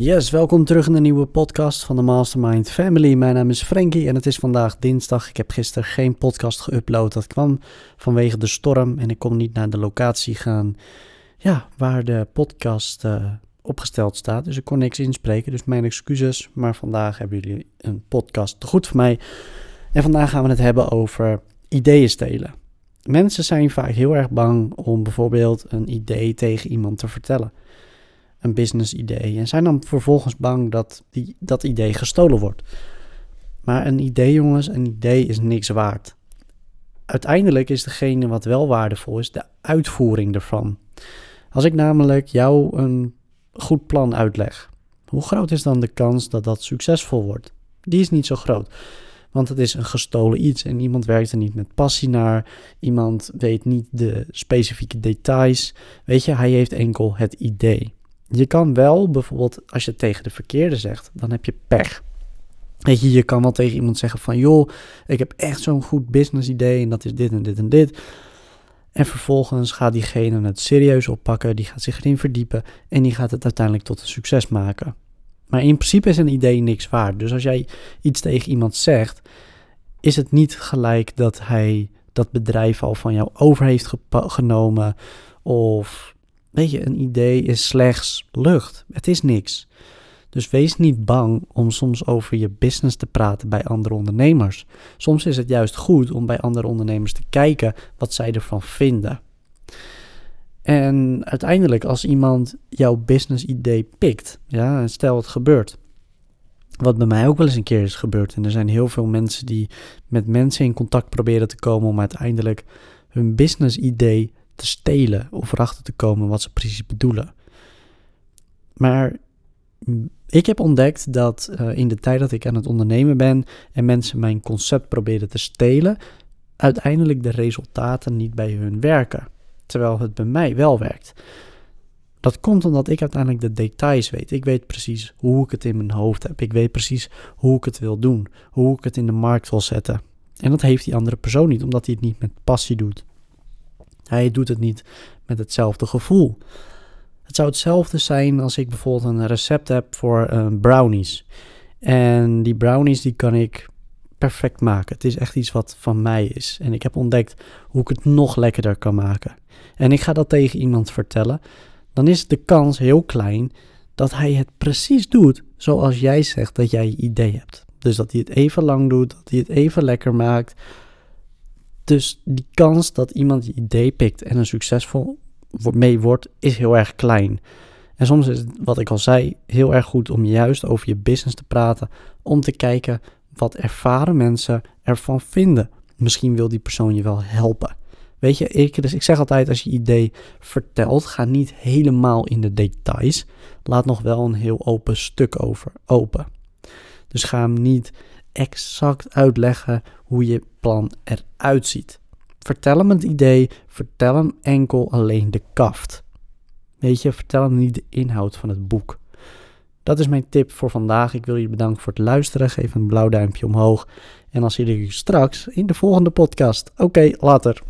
Yes, welkom terug in de nieuwe podcast van de Mastermind Family. Mijn naam is Frankie en het is vandaag dinsdag. Ik heb gisteren geen podcast geüpload. Dat kwam vanwege de storm en ik kon niet naar de locatie gaan ja, waar de podcast uh, opgesteld staat. Dus ik kon niks inspreken, dus mijn excuses. Maar vandaag hebben jullie een podcast te goed voor mij. En vandaag gaan we het hebben over ideeën stelen. Mensen zijn vaak heel erg bang om bijvoorbeeld een idee tegen iemand te vertellen een business idee. En zijn dan vervolgens bang dat die, dat idee gestolen wordt. Maar een idee, jongens, een idee is niks waard. Uiteindelijk is degene wat wel waardevol is, de uitvoering ervan. Als ik namelijk jou een goed plan uitleg, hoe groot is dan de kans dat dat succesvol wordt? Die is niet zo groot. Want het is een gestolen iets en iemand werkt er niet met passie naar. Iemand weet niet de specifieke details. Weet je, hij heeft enkel het idee. Je kan wel bijvoorbeeld, als je het tegen de verkeerde zegt, dan heb je pech. Weet je, je kan wel tegen iemand zeggen van, joh, ik heb echt zo'n goed business idee en dat is dit en dit en dit. En vervolgens gaat diegene het serieus oppakken, die gaat zich erin verdiepen en die gaat het uiteindelijk tot een succes maken. Maar in principe is een idee niks waard. Dus als jij iets tegen iemand zegt, is het niet gelijk dat hij dat bedrijf al van jou over heeft genomen of Weet je, een idee is slechts lucht. Het is niks. Dus wees niet bang om soms over je business te praten bij andere ondernemers. Soms is het juist goed om bij andere ondernemers te kijken wat zij ervan vinden. En uiteindelijk, als iemand jouw business idee pikt, ja, stel het gebeurt. Wat bij mij ook wel eens een keer is gebeurd. En er zijn heel veel mensen die met mensen in contact proberen te komen om uiteindelijk hun business idee te stelen of erachter te komen wat ze precies bedoelen. Maar ik heb ontdekt dat uh, in de tijd dat ik aan het ondernemen ben en mensen mijn concept proberen te stelen, uiteindelijk de resultaten niet bij hun werken. Terwijl het bij mij wel werkt. Dat komt omdat ik uiteindelijk de details weet. Ik weet precies hoe ik het in mijn hoofd heb. Ik weet precies hoe ik het wil doen. Hoe ik het in de markt wil zetten. En dat heeft die andere persoon niet, omdat hij het niet met passie doet. Hij doet het niet met hetzelfde gevoel. Het zou hetzelfde zijn als ik bijvoorbeeld een recept heb voor uh, brownies. En die brownies die kan ik perfect maken. Het is echt iets wat van mij is. En ik heb ontdekt hoe ik het nog lekkerder kan maken. En ik ga dat tegen iemand vertellen. Dan is de kans heel klein dat hij het precies doet zoals jij zegt dat jij idee hebt. Dus dat hij het even lang doet, dat hij het even lekker maakt. Dus die kans dat iemand je idee pikt en er succesvol mee wordt, is heel erg klein. En soms is het, wat ik al zei, heel erg goed om juist over je business te praten. Om te kijken wat ervaren mensen ervan vinden. Misschien wil die persoon je wel helpen. Weet je, ik, dus ik zeg altijd als je idee vertelt, ga niet helemaal in de details. Laat nog wel een heel open stuk over open. Dus ga hem niet exact uitleggen hoe je plan eruit ziet. Vertel hem het idee, vertel hem enkel alleen de kaft. Weet je, vertel hem niet de inhoud van het boek. Dat is mijn tip voor vandaag. Ik wil je bedanken voor het luisteren. Geef een blauw duimpje omhoog. En dan zie ik je straks in de volgende podcast. Oké, later.